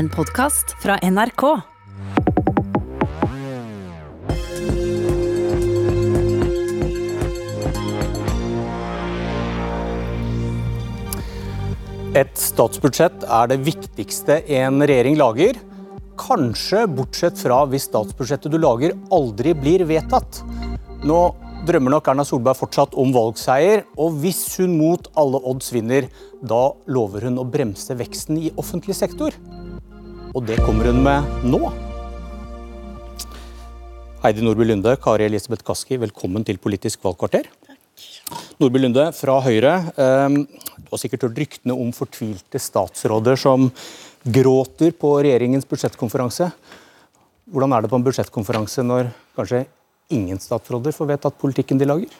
En podkast fra NRK. Et statsbudsjett er det viktigste en regjering lager. Kanskje bortsett fra hvis statsbudsjettet du lager aldri blir vedtatt. Nå drømmer nok Erna Solberg fortsatt om valgseier, og hvis hun mot alle odds vinner, da lover hun å bremse veksten i offentlig sektor. Og det kommer hun med nå. Heidi Nordby Lunde, Kari Elisabeth Kaski, velkommen til Politisk valgkvarter. Nordby Lunde fra Høyre. ehm, Du har sikkert hørt ryktene om fortvilte statsråder som gråter på regjeringens budsjettkonferanse. Hvordan er det på en budsjettkonferanse når kanskje ingen statsråder får vedtatt politikken de lager?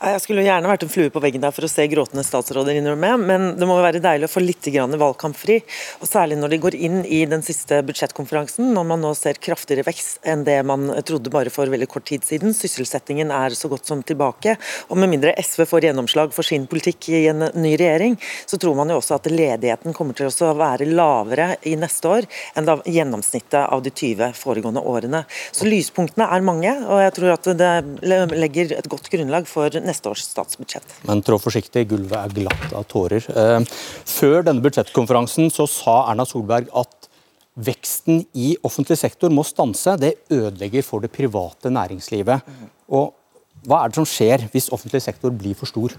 Jeg skulle gjerne vært en flue på veggen der for å se gråtende statsråder innrømme, men det må være deilig å få litt valgkampfri. Og Særlig når de går inn i den siste budsjettkonferansen, når man nå ser kraftigere vekst enn det man trodde bare for veldig kort tid siden. Sysselsettingen er så godt som tilbake. Og med mindre SV får gjennomslag for sin politikk i en ny regjering, så tror man jo også at ledigheten kommer til å være lavere i neste år enn da gjennomsnittet av de 20 foregående årene. Så lyspunktene er mange, og jeg tror at det legger et godt grunnlag for neste års statsbudsjett. Men trå forsiktig, gulvet er glatt av tårer. Eh, Før denne budsjettkonferansen så sa Erna Solberg at veksten i offentlig sektor må stanse. Det ødelegger for det private næringslivet. Og hva er det som skjer hvis offentlig sektor blir for stor?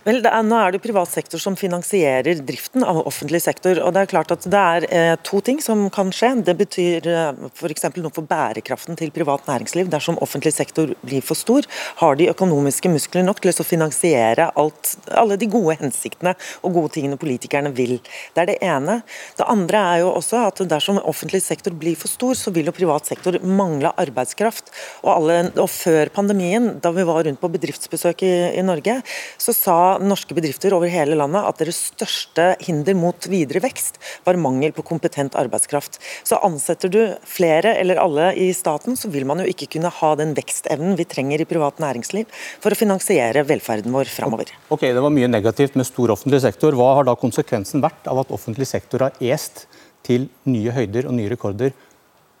Vel, er, nå er det privat sektor som finansierer driften av offentlig sektor. og Det er klart at det er eh, to ting som kan skje. Det betyr eh, f.eks. noe for bærekraften til privat næringsliv. Dersom offentlig sektor blir for stor, har de økonomiske muskler nok til å finansiere alt, alle de gode hensiktene og gode tingene politikerne vil. Det er det ene. Det andre er jo også at dersom offentlig sektor blir for stor, så vil jo privat sektor mangle arbeidskraft. Og, alle, og Før pandemien, da vi var rundt på bedriftsbesøk i, i Norge, så sa norske bedrifter over hele landet at deres største hinder mot videre vekst var mangel på kompetent arbeidskraft. Så ansetter du flere eller alle i staten, så vil man jo ikke kunne ha den vekstevnen vi trenger i privat næringsliv for å finansiere velferden vår framover. Ok, Det var mye negativt med stor offentlig sektor. Hva har da konsekvensen vært av at offentlig sektor har est til nye høyder og nye rekorder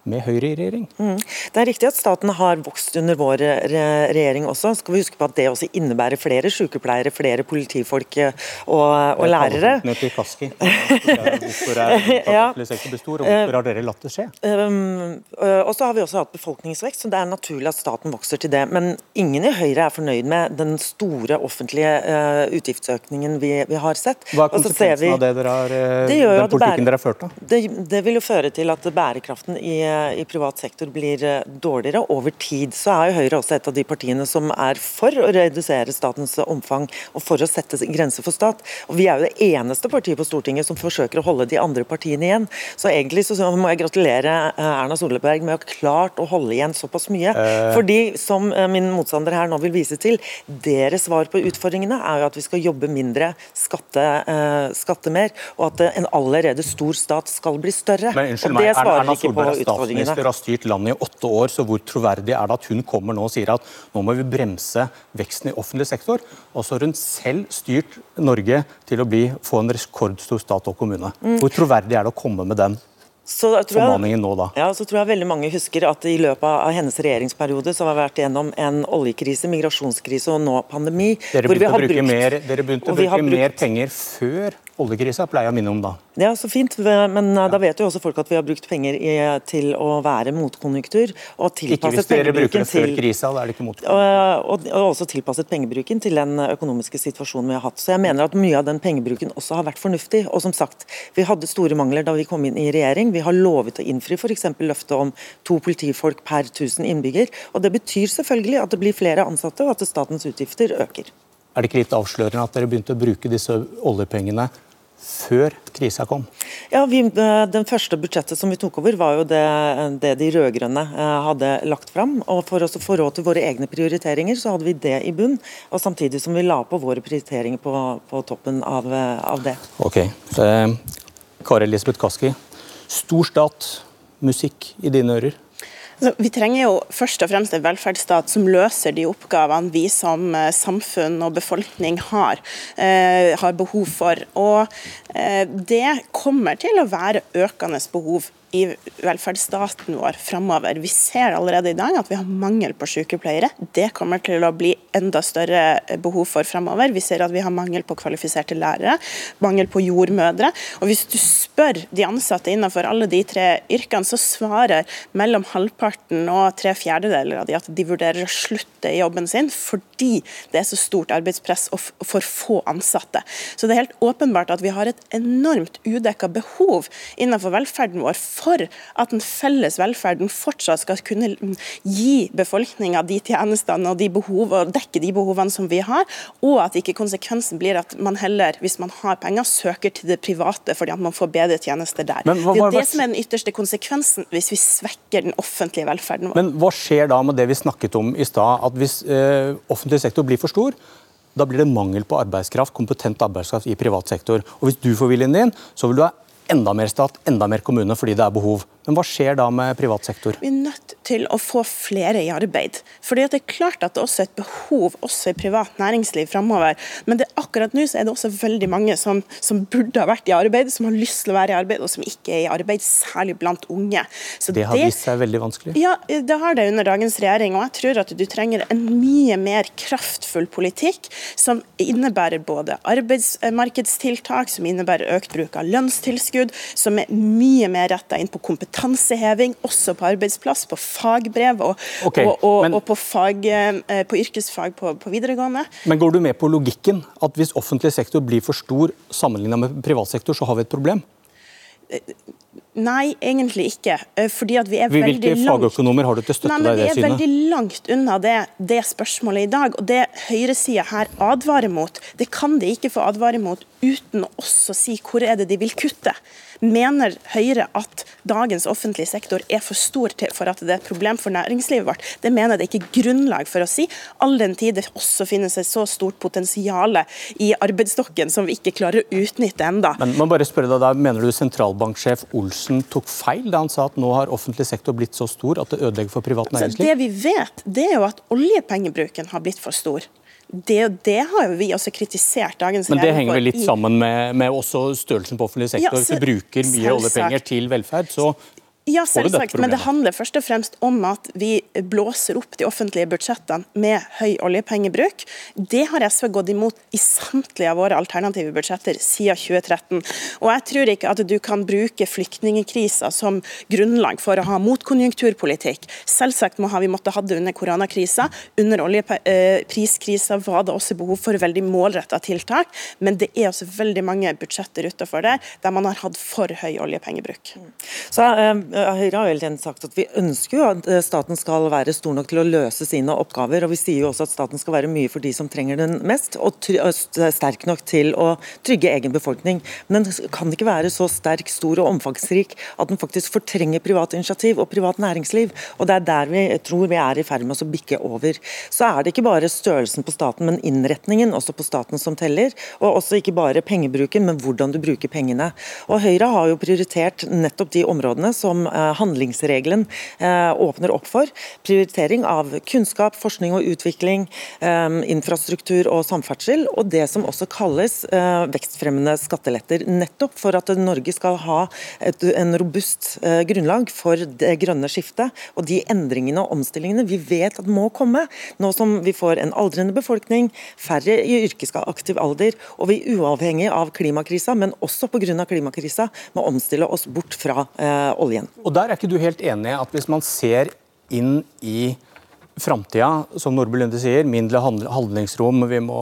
med Høyre i regjering? Mm. Det er riktig at staten har vokst under vår regjering også. Skal vi huske på at Det også innebærer flere sykepleiere, flere politifolk eh, og, og lærere. Til Kaski. Hvorfor er sektor stor, og hvorfor har dere latt det skje? Um, og så har vi også hatt befolkningsvekst, så det er naturlig at staten vokser til det. Men ingen i Høyre er fornøyd med den store offentlige uh, utgiftsøkningen vi, vi har sett. Hva er konsekvensen vi, av det dere har, Det den politikken dere har ført? da? Det, det vil jo føre til at bærekraften i, i privat sektor blir eh, dårligere over tid. Så er jo Høyre også et av de partiene som er for å redusere statens omfang og for å sette grenser for stat. Og Vi er jo det eneste partiet på Stortinget som forsøker å holde de andre partiene igjen. Så egentlig så må jeg gratulere eh, Erna Solberg med å ha klart å holde igjen såpass mye. Fordi, som eh, min motstander her nå vil vise til, deres svar på utfordringene er jo at vi skal jobbe mindre, skatte, eh, skatte mer, og at eh, en allerede stor stat skal bli større. Men unnskyld og det er- svarer Erna ikke på Solberg. Statsminister har styrt landet i åtte år, så hvor troverdig er det at hun kommer nå og sier at nå må vi bremse veksten i offentlig sektor? Og så har hun selv styrt Norge til å bli, få en rekordstor stat og kommune. Mm. Hvor troverdig er det å komme med den Så tror jeg- nå? Ja, så tror jeg veldig mange husker at i løpet av hennes regjeringsperiode så har vi vært gjennom en oljekrise, migrasjonskrise og nå pandemi. Dere hvor vi begynte brukt- mer, dere begynte å bruke brukt, mer penger før oljekrisa, pleier jeg å minne om da. Det er så fint. Men uh, da vet jo også folk at vi har brukt penger i, til å være motkonjunktur. Og Ikke hvis tilpasset dere bruker det før krisa, da er det ikke motkonjunktur. og, og, og også tilpasset pengebruken til den økonomiske situasjonen vi har hatt. Så jeg mener at mye av den pengebruken også har vært fornuftig. Og som sagt, vi hadde store mangler da vi kom inn i regjering. Vi har lovet å innfri f.eks. løftet om to politifolk per 1000 innbygger. Og det betyr selvfølgelig at det blir flere ansatte, og at statens utgifter øker. Er det ikke litt avslørende at dere begynte å bruke disse oljepengene før krisa kom? Ja, vi, eh, Den første budsjettet som vi tok over, var jo det, det de rød-grønne eh, hadde lagt fram. Og For å få råd til våre egne prioriteringer, så hadde vi det i bunn. Og Samtidig som vi la på våre prioriteringer på, på toppen av, eh, av det. Ok. Eh, Kari Elisabeth Kaski, stor stat, musikk i dine ører? Altså, vi trenger jo først og fremst en velferdsstat som løser de oppgavene vi som eh, samfunn og befolkning har, eh, har behov for. Og eh, det kommer til å være økende behov i velferdsstaten vår framover. Vi ser allerede i dag at vi har mangel på sykepleiere. Det kommer til å bli enda større behov for fremover. Vi ser at vi har mangel på kvalifiserte lærere, mangel på jordmødre. Og Hvis du spør de ansatte innenfor alle de tre yrkene, så svarer mellom halvparten og tre fjerdedeler av de at de vurderer å slutte i jobben sin fordi det er så stort arbeidspress og for få ansatte. Så det er helt åpenbart at vi har et enormt udekka behov innenfor velferden vår for at den felles velferden fortsatt skal kunne gi befolkninga de tjenestene og de behov, og dekke de behovene som vi har, og at ikke konsekvensen blir at man heller, hvis man har penger, søker til det private fordi at man får bedre tjenester der. Men, hva, det er det som er den ytterste konsekvensen hvis vi svekker den offentlige velferden vår. Men hva skjer da med det vi snakket om i stad, at hvis eh, offentlig sektor blir for stor, da blir det mangel på arbeidskraft, kompetent arbeidskraft i privat sektor. Og Hvis du får viljen din, så vil du ha enda mer stat, enda mer kommune fordi det er behov. Men hva skjer da med privat sektor? Vi er nødt til å få flere i arbeid. Fordi Det er klart at det også er et behov også i privat næringsliv framover. Men det, akkurat nå så er det også veldig mange som, som, burde ha vært i arbeid, som har lyst til å være i arbeid, og som ikke er i arbeid, særlig blant unge. Så det har det, vist seg veldig vanskelig? Ja, det har det under dagens regjering. Og jeg tror at du trenger en mye mer kraftfull politikk som innebærer både arbeidsmarkedstiltak, som innebærer økt bruk av lønnstilskudd, som er mye mer retta inn på kompetanse kompetanseheving også på arbeidsplass, på fagbrev og, okay, og, og, men, og på, fag, eh, på, yrkesfag på, på, videregående. Men går du med på logikken at hvis offentlig sektor blir for stor sammenlignet med privat sektor, så har vi et problem? Nei, egentlig ikke. Eh, fordi at vi er Hvilke veldig langt... fagøkonomer har du til støtte deg i det synet? Vi er veldig langt unna det, det spørsmålet i dag. Og det høyresida her advarer mot, det kan de ikke få advare mot uten også å si hvor er det de vil kutte. Mener Høyre at dagens offentlige sektor er for stor for at det er et problem for næringslivet vårt? Det mener jeg det ikke er grunnlag for å si, all den tid det også finnes et så stort potensial i arbeidsstokken som vi ikke klarer å utnytte enda. Men man bare spørre deg der, Mener du sentralbanksjef Olsen tok feil da han sa at nå har offentlig sektor blitt så stor at det ødelegger for privat næringsliv? Det vi vet, det er jo at oljepengebruken har blitt for stor. Det, det, har jo vi også kritisert dagens regjering for. Men det henger vel litt sammen med, med også størrelsen på offentlig sektor. Ja, så, du bruker mye oljepenger til velferd, så ja, selvsagt, men det handler først og fremst om at vi blåser opp de offentlige budsjettene med høy oljepengebruk. Det har SV gått imot i samtlige av våre alternative budsjetter siden 2013. Og jeg tror ikke at du kan bruke flyktningkrisa som grunnlag for å ha motkonjunkturpolitikk. Selvsagt må ha vi måttet ha det under koronakrisa. Under oljepriskrisa var det også behov for veldig målretta tiltak, men det er også veldig mange budsjetter utenfor der der man har hatt for høy oljepengebruk. Så, um Høyre har hele tiden sagt at vi ønsker jo at eh, staten skal være stor nok til å løse sine oppgaver. og Vi sier jo også at staten skal være mye for de som trenger den mest, og sterk nok til å trygge egen befolkning. Men den kan ikke være så sterk, stor og omfangsrik at den faktisk fortrenger privat initiativ og privat næringsliv. og Det er der vi tror vi er i ferd med å bikke over. Så er det ikke bare størrelsen på staten, men innretningen også på staten som teller. Og også ikke bare pengebruken, men hvordan du bruker pengene. Og Høyre har jo prioritert nettopp de områdene som Eh, handlingsregelen eh, åpner opp for. Prioritering av kunnskap, forskning og utvikling, eh, infrastruktur og samferdsel, og det som også kalles vekstfremmende skatteletter. Nettopp for at Norge skal ha et en robust grunnlag for det grønne skiftet og de endringene og omstillingene vi vet at må komme. Nå som vi får en aldrende befolkning, færre i yrkesaktiv alder, og vi uavhengig av klimakrisa, men også pga. klimakrisa, må omstille oss bort fra eh, oljen. Og Der er ikke du helt enig at hvis man ser inn i framtida, som Nordby Lunde sier, mindre handlingsrom, vi må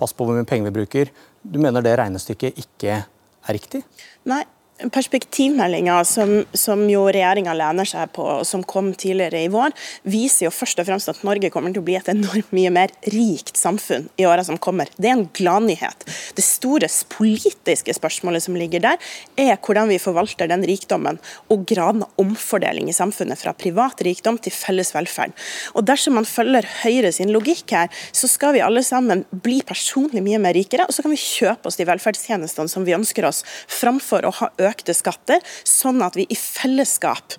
passe på hvor mye penger vi bruker. Du mener det regnestykket ikke er riktig? Nei, Perspektivmeldinga som, som, jo regjeringa lener seg på, og som kom tidligere i vår, viser jo først og fremst at Norge kommer til å bli et enormt mye mer rikt samfunn i åra som kommer. Det er en gladnyhet. Det store politiske spørsmålet som ligger der, er hvordan vi forvalter den rikdommen og graden av omfordeling i samfunnet fra privat rikdom til felles velferd. Og Dersom man følger Høyre sin logikk her, så skal vi alle sammen bli personlig mye mer rikere, og så kan vi kjøpe oss de velferdstjenestene som vi ønsker oss, framfor å ha økt økte skatter, sånn at vi i fellesskap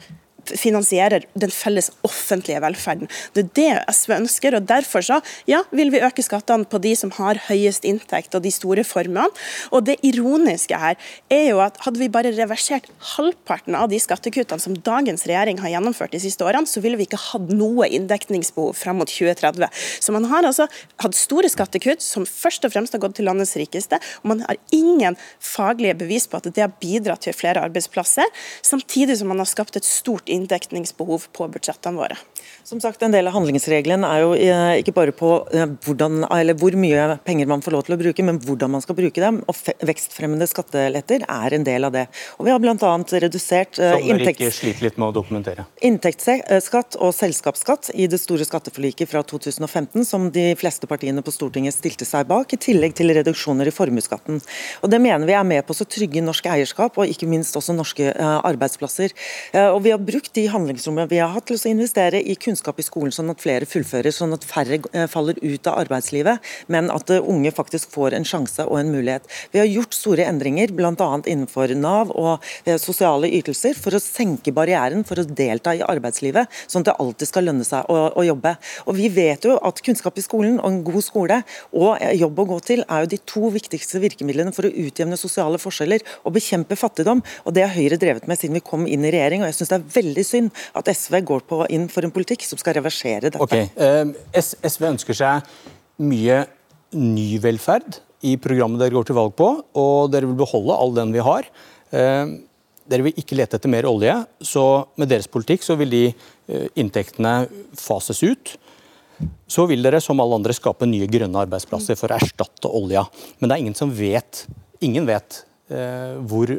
finansierer den felles offentlige velferden. Det er det SV ønsker. og Derfor så, ja, vil vi øke skattene på de som har høyest inntekt og de store formuene. Og det ironiske her er jo at hadde vi bare reversert halvparten av de skattekuttene som dagens regjering har gjennomført de siste årene, så ville vi ikke hatt noe inndekningsbehov fram mot 2030. Så man har altså hatt store skattekutt som først og fremst har gått til landets rikeste, og man har ingen faglige bevis på at det har bidratt til flere arbeidsplasser, samtidig som man har skapt et stort inndekningsbehov på budsjettene våre. Som sagt, En del av handlingsregelen er jo eh, ikke bare på eh, hvordan, hvor mye penger man får lov til å bruke, men hvordan man skal bruke dem. og Vekstfremmende skatteletter er en del av det. Og Vi har bl.a. redusert uh, inntekts... inntektsskatt og selskapsskatt i det store skatteforliket fra 2015, som de fleste partiene på Stortinget stilte seg bak, i tillegg til reduksjoner i formuesskatten. Det mener vi er med på å trygge norsk eierskap og ikke minst også norske arbeidsplasser. Og Vi har brukt de handlingsrommene vi har hatt til å investere i kunnskap kunnskap i skolen, sånn at flere fullfører, sånn at færre eh, faller ut av arbeidslivet, men at eh, unge faktisk får en sjanse og en mulighet. Vi har gjort store endringer, bl.a. innenfor Nav og eh, sosiale ytelser, for å senke barrieren for å delta i arbeidslivet, sånn at det alltid skal lønne seg å, å jobbe. Og Vi vet jo at kunnskap i skolen og en god skole og jobb å gå til er jo de to viktigste virkemidlene for å utjevne sosiale forskjeller og bekjempe fattigdom. og Det har Høyre drevet med siden vi kom inn i regjering. og jeg synes Det er veldig synd at SV går inn for en politikk politikk som skal reversere dette. Okay. Eh, SV ønsker seg mye ny velferd i programmet dere går til valg på, og dere vil beholde all den vi har. Eh, dere vil ikke lete etter mer olje, så med deres politikk så vil de eh, inntektene fases ut. Så vil dere som alle andre skape nye grønne arbeidsplasser for å erstatte olja. Men det er ingen som vet, ingen vet hvor,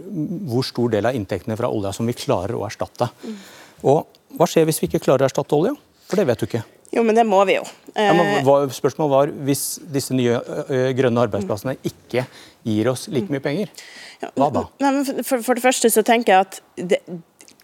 hvor stor del av inntektene fra olja som vi klarer å erstatte. Og hva skjer hvis vi ikke klarer å erstatte olje? For det vet du ikke. Jo, men det må vi jo. Ja, men spørsmålet var hvis disse nye grønne arbeidsplassene ikke gir oss like mye penger, hva da? For, for det første så tenker jeg at det,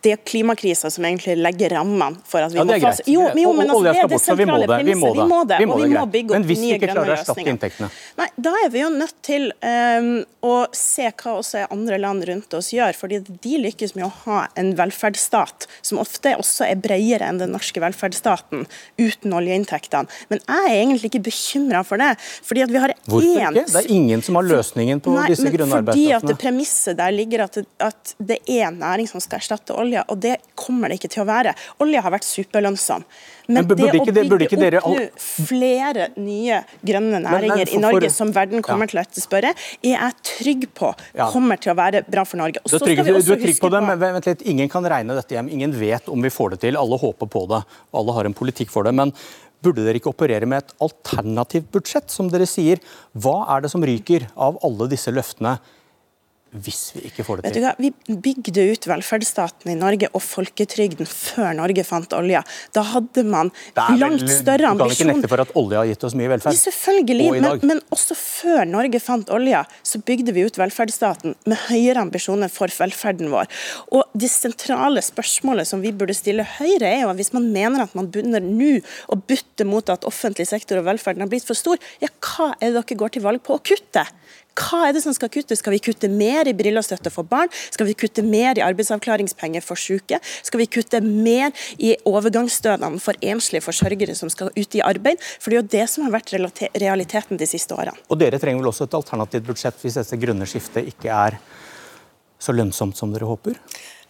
det er klimakrisa som egentlig legger rammene for at vi ja, det må fase jo, jo, men altså, det er det sentrale premisset. Vi må det. Vi må, og vi må bygge opp nye grønne løsninger. Nei, Da er vi jo nødt til um, å se hva også andre land rundt oss gjør. fordi de lykkes med å ha en velferdsstat som ofte også er bredere enn den norske velferdsstaten, uten oljeinntektene. Men jeg er egentlig ikke bekymra for det. fordi at vi har Hvorfor ikke? Det er ingen som har løsningen på Nei, disse grønne arbeidsplassene. Fordi at det premisset der ligger at, at det er næring som skal erstatte olje olje, og det kommer det ikke til å være. Olje har vært superlønnsom. Men, men det å bygge dere... opp nå flere nye grønne næringer men, men, for, i Norge som verden kommer ja. til å etterspørre, er jeg trygg på kommer til å være bra for Norge. Skal vi også du er trygg på det, men vent litt, Ingen kan regne dette hjem. Ingen vet om vi får det til. Alle håper på det, alle har en politikk for det. men Burde dere ikke operere med et alternativt budsjett, som dere sier? Hva er det som ryker av alle disse løftene hvis vi ikke får det til. Hva, vi bygde ut velferdsstaten i Norge og folketrygden før Norge fant olja. Da hadde man langt større ambisjon. Du kan ikke nekte for at olja har gitt oss mye velferd? Selvfølgelig, men, men, også før Norge fant olja, så bygde vi ut velferdsstaten med høyere ambisjoner for velferden vår. Og Det sentrale spørsmålet som vi burde stille Høyre, er jo at hvis man mener at man begynner nå å bytte mot at offentlig sektor og velferden har blitt for stor, ja, hva er det dere går til valg på å kutte? Hva er det som skal kuttes? Skal vi kutte mer i brillestøtte for barn? Skal vi kutte mer i arbeidsavklaringspenger for syke? Skal vi kutte mer i overgangsstønaden for enslige forsørgere som skal ut i arbeid? For det er jo det som har vært realiteten de siste årene. Og dere trenger vel også et alternativt budsjett hvis dette grønne skiftet ikke er så lønnsomt som dere håper?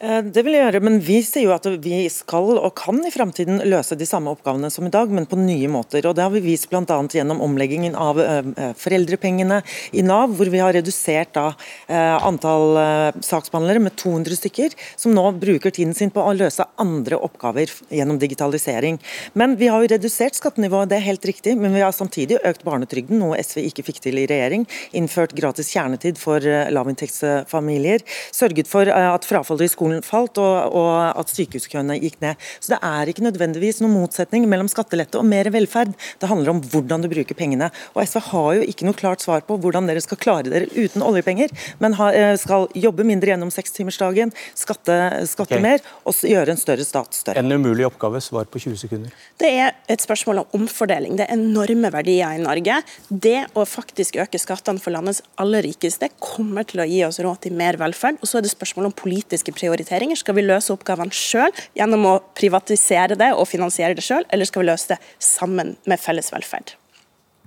Eh, det vil jeg gjøre, men vi sier jo at vi skal og kan i framtiden løse de samme oppgavene som i dag, men på nye måter. Og Det har vi vist bl.a. gjennom omleggingen av eh, eh, foreldrepengene i Nav, hvor vi har redusert da antall saksbehandlere med 200 stykker, som nå bruker tiden sin på å løse andre oppgaver gjennom digitalisering. Men vi har jo redusert skattenivået, det er helt riktig, men vi har samtidig økt barnetrygden, noe SV ikke fikk til i regjering. Innført gratis kjernetid for lavinntektsfamilier. Sørget for at frafallet i skolen skolen falt og, og at sykehuskøene gikk ned. Så Det er ikke nødvendigvis noen motsetning mellom skattelette og mer velferd. Det handler om hvordan du bruker pengene. Og SV har jo ikke noe klart svar på hvordan dere skal klare dere uten oljepenger, men eh, skal jobbe mindre gjennom sekstimersdagen, skatte, skatte okay. mer og gjøre en større stat større. En umulig oppgave, svar på 20 sekunder. Det er et spørsmål om omfordeling. Det er enorme verdier i Norge. Det å faktisk øke skattene for landets aller rikeste kommer til å gi oss råd til mer velferd. Og så er det spørsmål om politiske prioriteringer prioriteringer. Skal vi løse oppgavene sjøl gjennom å privatisere det og finansiere det sjøl, eller skal vi løse det sammen med felles velferd?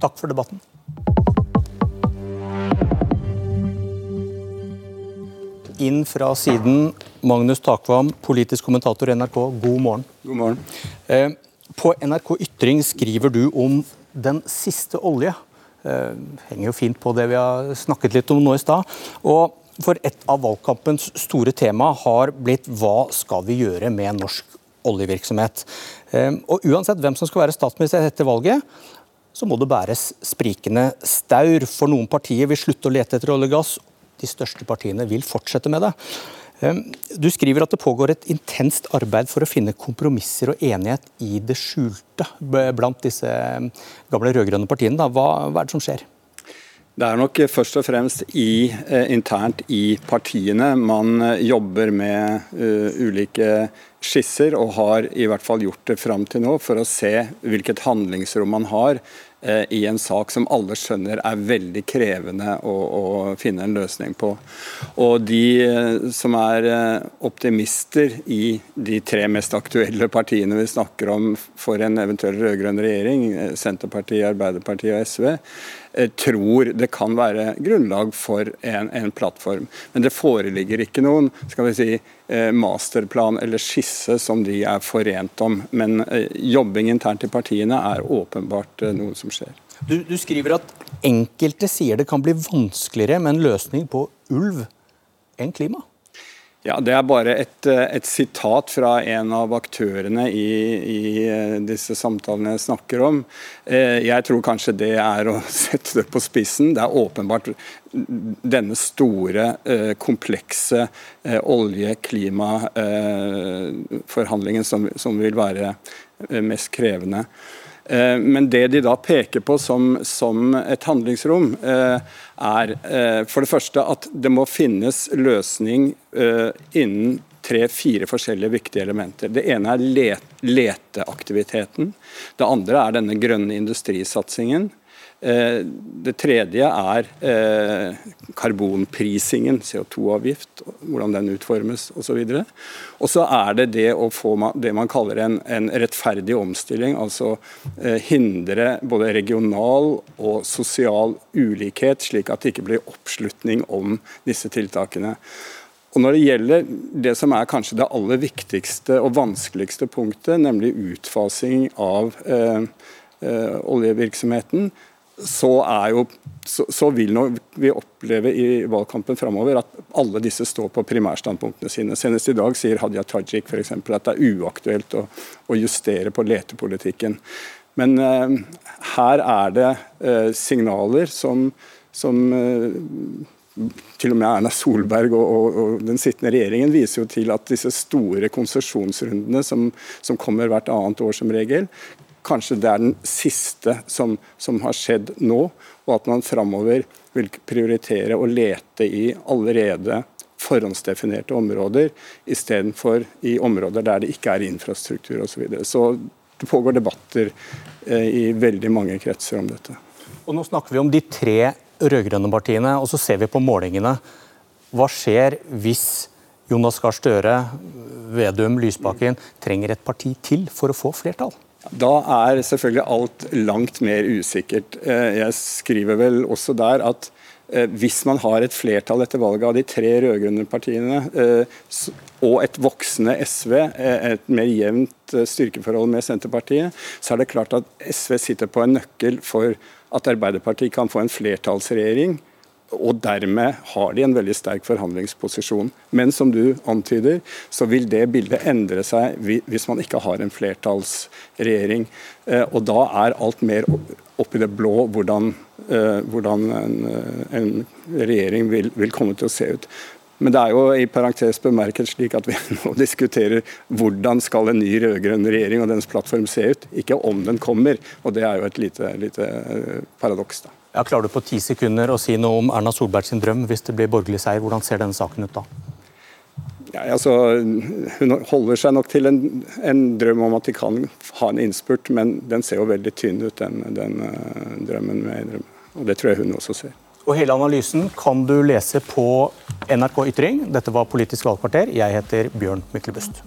Takk for debatten. Inn fra siden, Magnus Takvam, politisk kommentator i NRK, god morgen. God morgen. Eh, på NRK Ytring skriver du om den siste olje. Eh, henger jo fint på det vi har snakket litt om nå i stad. Og for et av valgkampens store tema har blitt hva skal vi gjøre med norsk oljevirksomhet. Eh, og uansett hvem som skal være statsminister etter valget, så må det bæres sprikende staur. For noen partier vil slutte å lete etter olje og gass, de største partiene vil fortsette med det. Ehm, du skriver at det pågår et intenst arbeid for å finne kompromisser og enighet i det skjulte blant disse ehm, gamle rød-grønne partiene. Hva, hva, er det som skjer? Det er nok først og fremst i, eh, internt i partiene man eh, jobber med uh, ulike skisser, og har i hvert fall gjort det fram til nå, for å se hvilket handlingsrom man har Eh, i en sak som alle skjønner er veldig krevende å, å, finne en løsning på. Og de eh, som er eh, optimister i de tre mest aktuelle partiene vi snakker om for en eventuell rød-grønn regjering, Senterpartiet, Arbeiderpartiet og SV, tror det kan være grunnlag for en, en, plattform. Men det foreligger ikke noen skal vi si, masterplan eller skisse som de er forent om. Men jobbing internt i partiene er åpenbart noe som skjer. Du, du, skriver at enkelte sier det kan bli vanskeligere med en løsning på ulv enn klima? Ja, Det er bare et, et, sitat fra en av aktørene i, i, eh, disse samtalene jeg snakker om. Eh, jeg tror kanskje det er å sette det på spissen. Det er åpenbart denne store, eh, komplekse olje-klima-forhandlingen som, som vil være mest krevende. Eh, men det de da peker på som, som et handlingsrom, eh, er eh, for det første at det må finnes løsning innen tre-fire forskjellige viktige elementer. Det ene er leteaktiviteten. Det andre er denne grønne industrisatsingen. Eh, det tredje er eh, karbonprisingen, CO2-avgift, hvordan den utformes osv. Og så er det det å få det man kaller en, en rettferdig omstilling. Altså eh, hindre både regional og sosial ulikhet, slik at det ikke blir oppslutning om disse tiltakene. Og Når det gjelder det som er kanskje det aller viktigste og vanskeligste punktet, nemlig utfasing av eh, oljevirksomheten, så, jo, så, så vil vi oppleve i valgkampen framover at alle disse står på primærstandpunktene sine. Senest i dag sier Hadia Tajik f.eks. at det er uaktuelt å, å, justere på letepolitikken. Men eh, her er det eh, signaler som, som eh, til og med Erna Solberg og, og, og, den sittende regjeringen viser jo til at disse store konsesjonsrundene som, som kommer hvert annet år som regel, kanskje det er den siste som, som har skjedd nå, og at man framover vil prioritere å lete i allerede forhåndsdefinerte områder, istedenfor i områder der det ikke er infrastruktur osv. Så, videre. så det pågår debatter eh, i veldig mange kretser om dette. Og Nå snakker vi om de tre rød-grønne partiene, og så ser vi på målingene. Hva skjer hvis Jonas Gahr Støre, Vedum, Lysbakken trenger et parti til for å få flertall? Da er selvfølgelig alt langt mer usikkert. Eh, jeg skriver vel også der at eh, hvis man har et flertall etter valget av de tre rød-grønne partiene eh, og et voksende SV, et mer jevnt styrkeforhold med Senterpartiet, så er det klart at SV sitter på en nøkkel for at Arbeiderpartiet kan få en flertallsregjering og dermed har de en veldig sterk forhandlingsposisjon. Men som du antyder, så vil det bildet endre seg hvis man ikke har en flertallsregjering. Eh, og da er alt mer opp i det blå hvordan, eh, hvordan en, eh, en, regjering vil, vil komme til å se ut. Men det er jo i parentes bemerket slik at vi nå diskuterer hvordan skal en ny rød-grønn regjering og dens plattform se ut, ikke om den kommer. Og det er jo et lite, lite paradoks. da. Ja, klarer du på ti sekunder å si noe om Erna Solbergs drøm hvis det blir borgerlig seier? Hvordan ser denne saken ut da? Ja, altså, hun holder seg nok til en, en, drøm om at de kan ha en innspurt, men den ser jo veldig tynn ut, den, den uh, drømmen. med drøm. Og Det tror jeg hun også ser. Og Hele analysen kan du lese på NRK Ytring. Dette var Politisk valgkvarter. Jeg heter Bjørn Myklebust.